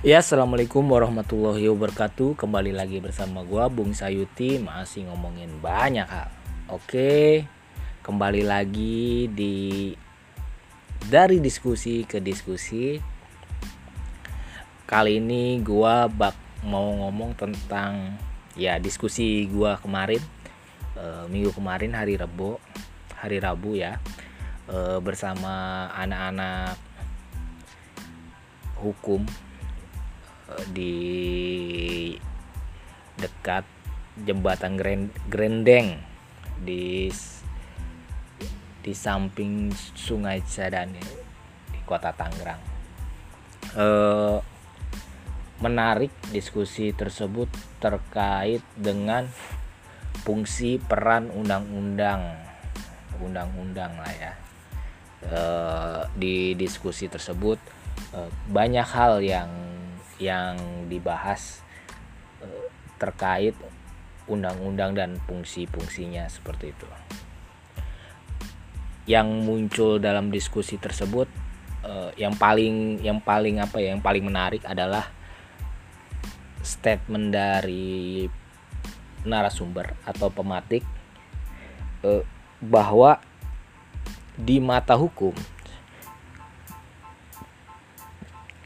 Ya, assalamualaikum warahmatullahi wabarakatuh. Kembali lagi bersama gua Bung Sayuti masih ngomongin banyak hal. Oke, kembali lagi di dari diskusi ke diskusi. Kali ini gua bak mau ngomong tentang ya diskusi gua kemarin e, minggu kemarin hari Rabu, hari Rabu ya. E, bersama anak-anak hukum di dekat jembatan Grendeng di di samping Sungai Cisadane di Kota Tangerang. E, menarik diskusi tersebut terkait dengan fungsi peran undang-undang undang-undang lah ya. E, di diskusi tersebut e, banyak hal yang yang dibahas eh, terkait undang-undang dan fungsi-fungsinya seperti itu. Yang muncul dalam diskusi tersebut eh, yang paling yang paling apa ya yang paling menarik adalah statement dari narasumber atau pematik eh, bahwa di mata hukum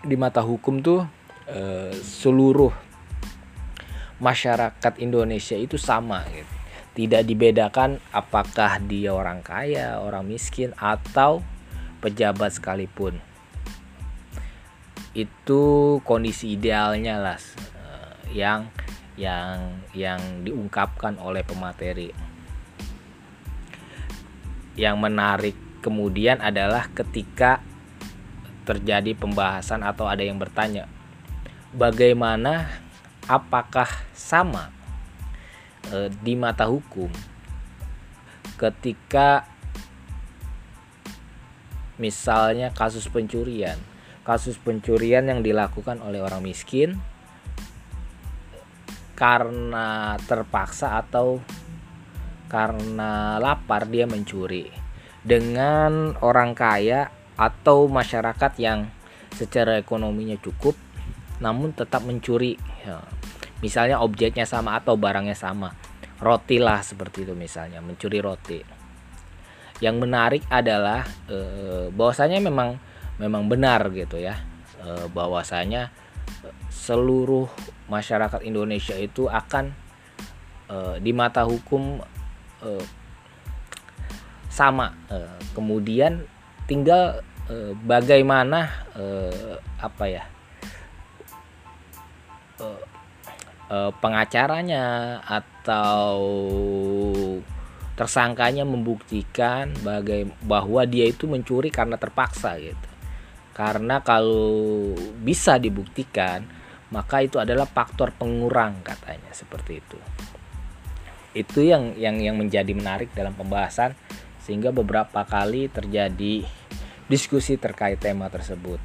di mata hukum tuh Eh, seluruh masyarakat Indonesia itu sama gitu. Tidak dibedakan apakah dia orang kaya, orang miskin atau pejabat sekalipun. Itu kondisi idealnya lah uh, yang yang yang diungkapkan oleh pemateri. Yang menarik kemudian adalah ketika terjadi pembahasan atau ada yang bertanya bagaimana apakah sama e, di mata hukum ketika misalnya kasus pencurian. Kasus pencurian yang dilakukan oleh orang miskin karena terpaksa atau karena lapar dia mencuri dengan orang kaya atau masyarakat yang secara ekonominya cukup namun tetap mencuri ya. misalnya objeknya sama atau barangnya sama. Roti lah seperti itu misalnya mencuri roti. Yang menarik adalah e, bahwasanya memang memang benar gitu ya. E, bahwasanya seluruh masyarakat Indonesia itu akan e, di mata hukum e, sama. E, kemudian tinggal e, bagaimana e, apa ya uh, pengacaranya atau tersangkanya membuktikan bagai bahwa dia itu mencuri karena terpaksa gitu. Karena kalau bisa dibuktikan, maka itu adalah faktor pengurang katanya seperti itu. Itu yang yang yang menjadi menarik dalam pembahasan sehingga beberapa kali terjadi diskusi terkait tema tersebut.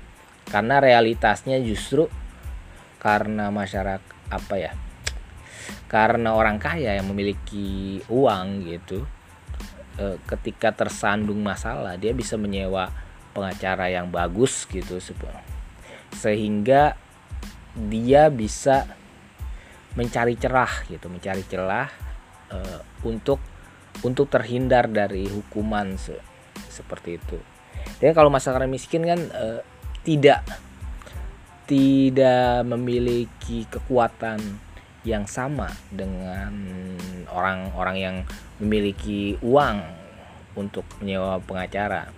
Karena realitasnya justru karena masyarakat apa ya karena orang kaya yang memiliki uang gitu e, ketika tersandung masalah dia bisa menyewa pengacara yang bagus gitu sehingga dia bisa mencari cerah gitu mencari celah e, untuk untuk terhindar dari hukuman se, seperti itu. Dan kalau masyarakat miskin kan e, tidak tidak memiliki kekuatan yang sama dengan orang-orang yang memiliki uang untuk menyewa pengacara.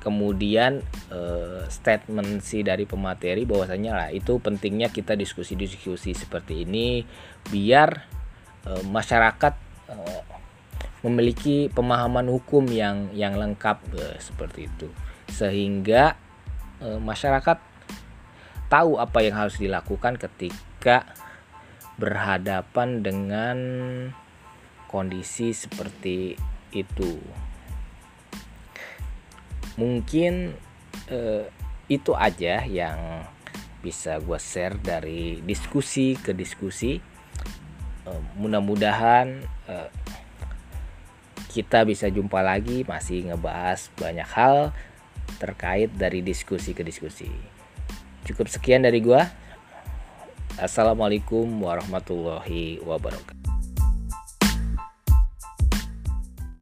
Kemudian eh, statement si dari pemateri bahwasanya lah itu pentingnya kita diskusi-diskusi seperti ini biar eh, masyarakat eh, memiliki pemahaman hukum yang yang lengkap eh, seperti itu sehingga e, masyarakat tahu apa yang harus dilakukan ketika berhadapan dengan kondisi seperti itu. Mungkin e, itu aja yang bisa gue share dari diskusi ke diskusi. E, mudah-mudahan e, kita bisa jumpa lagi masih ngebahas banyak hal terkait dari diskusi ke diskusi. Cukup sekian dari gua. Assalamualaikum warahmatullahi wabarakatuh.